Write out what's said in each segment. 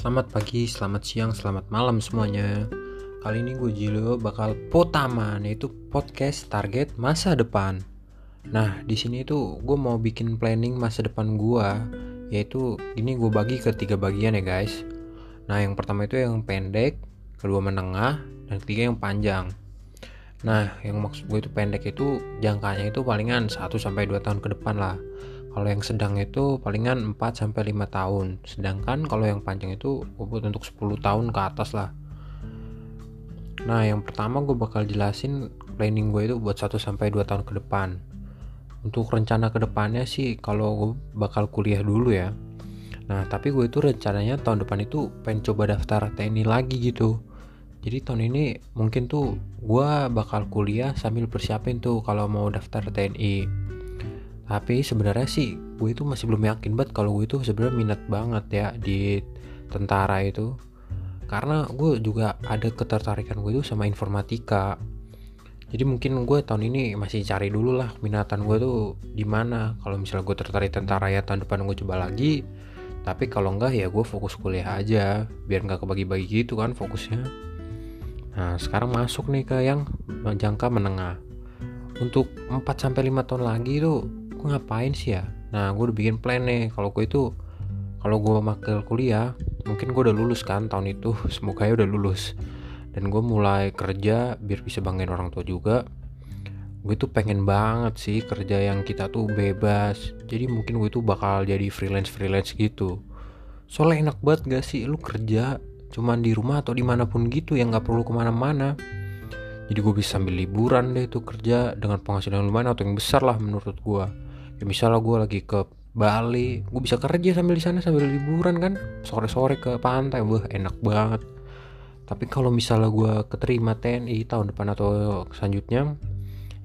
Selamat pagi, selamat siang, selamat malam semuanya. Kali ini gue Jilo bakal potaman yaitu podcast target masa depan. Nah di sini tuh gue mau bikin planning masa depan gue, yaitu ini gue bagi ke tiga bagian ya guys. Nah yang pertama itu yang pendek, kedua menengah, dan ketiga yang panjang. Nah yang maksud gue itu pendek itu jangkanya itu palingan 1 sampai 2 tahun ke depan lah kalau yang sedang itu palingan 4 sampai 5 tahun. Sedangkan kalau yang panjang itu buat untuk 10 tahun ke atas lah. Nah, yang pertama gue bakal jelasin planning gue itu buat 1 sampai 2 tahun ke depan. Untuk rencana ke depannya sih kalau gue bakal kuliah dulu ya. Nah, tapi gue itu rencananya tahun depan itu pengen coba daftar TNI lagi gitu. Jadi tahun ini mungkin tuh gue bakal kuliah sambil persiapin tuh kalau mau daftar TNI tapi sebenarnya sih gue itu masih belum yakin banget kalau gue itu sebenarnya minat banget ya di tentara itu. Karena gue juga ada ketertarikan gue itu sama informatika. Jadi mungkin gue tahun ini masih cari dulu lah minatan gue tuh di mana. Kalau misalnya gue tertarik tentara ya tahun depan gue coba lagi. Tapi kalau enggak ya gue fokus kuliah aja. Biar nggak kebagi-bagi gitu kan fokusnya. Nah sekarang masuk nih ke yang jangka menengah. Untuk 4 sampai 5 tahun lagi tuh gue ngapain sih ya? Nah gue udah bikin plan nih kalau gue itu kalau gue makel kuliah mungkin gue udah lulus kan tahun itu semoga ya udah lulus. Dan gue mulai kerja biar bisa banggain orang tua juga. Gue tuh pengen banget sih kerja yang kita tuh bebas. Jadi mungkin gue tuh bakal jadi freelance freelance gitu. Soalnya enak banget gak sih? Lu kerja cuman di rumah atau di mana pun gitu yang nggak perlu ke mana-mana. Jadi gue bisa sambil liburan deh tuh kerja dengan penghasilan lumayan atau yang besar lah menurut gue ya misalnya gue lagi ke Bali gue bisa kerja sambil di sana sambil liburan kan. Sore-sore ke pantai wah enak banget. Tapi kalau misalnya gue keterima TNI tahun depan atau selanjutnya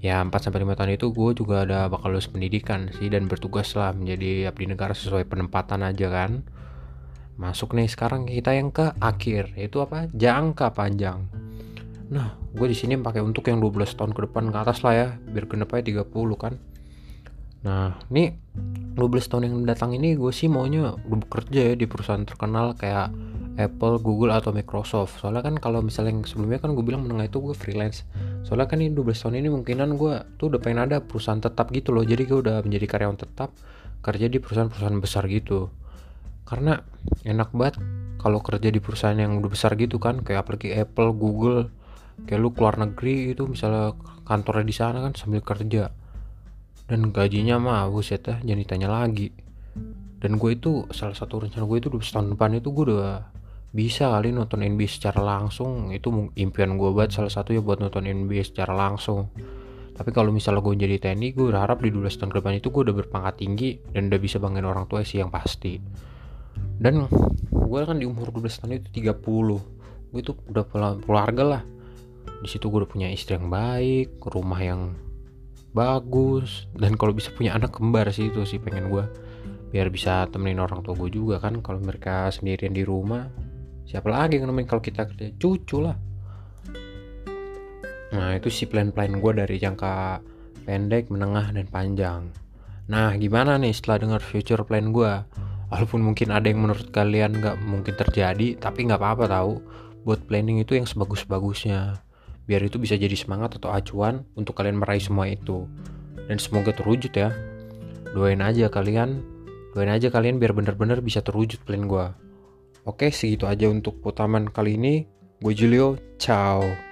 ya 4 sampai 5 tahun itu gue juga ada bakal lulus pendidikan sih dan bertugas lah menjadi abdi negara sesuai penempatan aja kan. Masuk nih sekarang kita yang ke akhir yaitu apa? Jangka panjang. Nah gue di sini pakai untuk yang 12 tahun ke depan ke atas lah ya biar genep aja 30 kan Nah, ini 12 tahun yang datang ini gue sih maunya bekerja ya di perusahaan terkenal kayak Apple, Google atau Microsoft. Soalnya kan kalau misalnya yang sebelumnya kan gue bilang menengah itu gue freelance. Soalnya kan ini 12 tahun ini mungkinan gue tuh udah pengen ada perusahaan tetap gitu loh. Jadi gue udah menjadi karyawan tetap kerja di perusahaan-perusahaan besar gitu. Karena enak banget kalau kerja di perusahaan yang udah besar gitu kan kayak apalagi Apple, Google, kayak lu keluar negeri itu misalnya kantornya di sana kan sambil kerja dan gajinya mah buset ya jangan ditanya lagi. Dan gue itu salah satu rencana gue itu tahun depan itu gue udah bisa kali nonton NBA secara langsung. Itu impian gue buat salah satu ya buat nonton NBA secara langsung. Tapi kalau misalnya gue jadi TNI gue berharap di 12 tahun depan itu gue udah berpangkat tinggi dan udah bisa banggain orang tua sih yang pasti. Dan gue kan di umur 12 tahun itu 30 gue itu udah keluarga lah. Di situ gue udah punya istri yang baik rumah yang bagus. Dan kalau bisa punya anak kembar sih itu sih pengen gue biar bisa temenin orang tua gue juga kan. Kalau mereka sendirian di rumah siapa lagi yang nemenin kalau kita kerja? Cucu lah. Nah itu sih plan-plan gue dari jangka pendek menengah dan panjang. Nah gimana nih setelah dengar future plan gue walaupun mungkin ada yang menurut kalian nggak mungkin terjadi tapi nggak apa-apa tahu. Buat planning itu yang sebagus-bagusnya biar itu bisa jadi semangat atau acuan untuk kalian meraih semua itu. Dan semoga terwujud ya. Doain aja kalian. Doain aja kalian biar bener-bener bisa terwujud plan gue oke segitu aja untuk putaman kali ini. Gue Julio. Ciao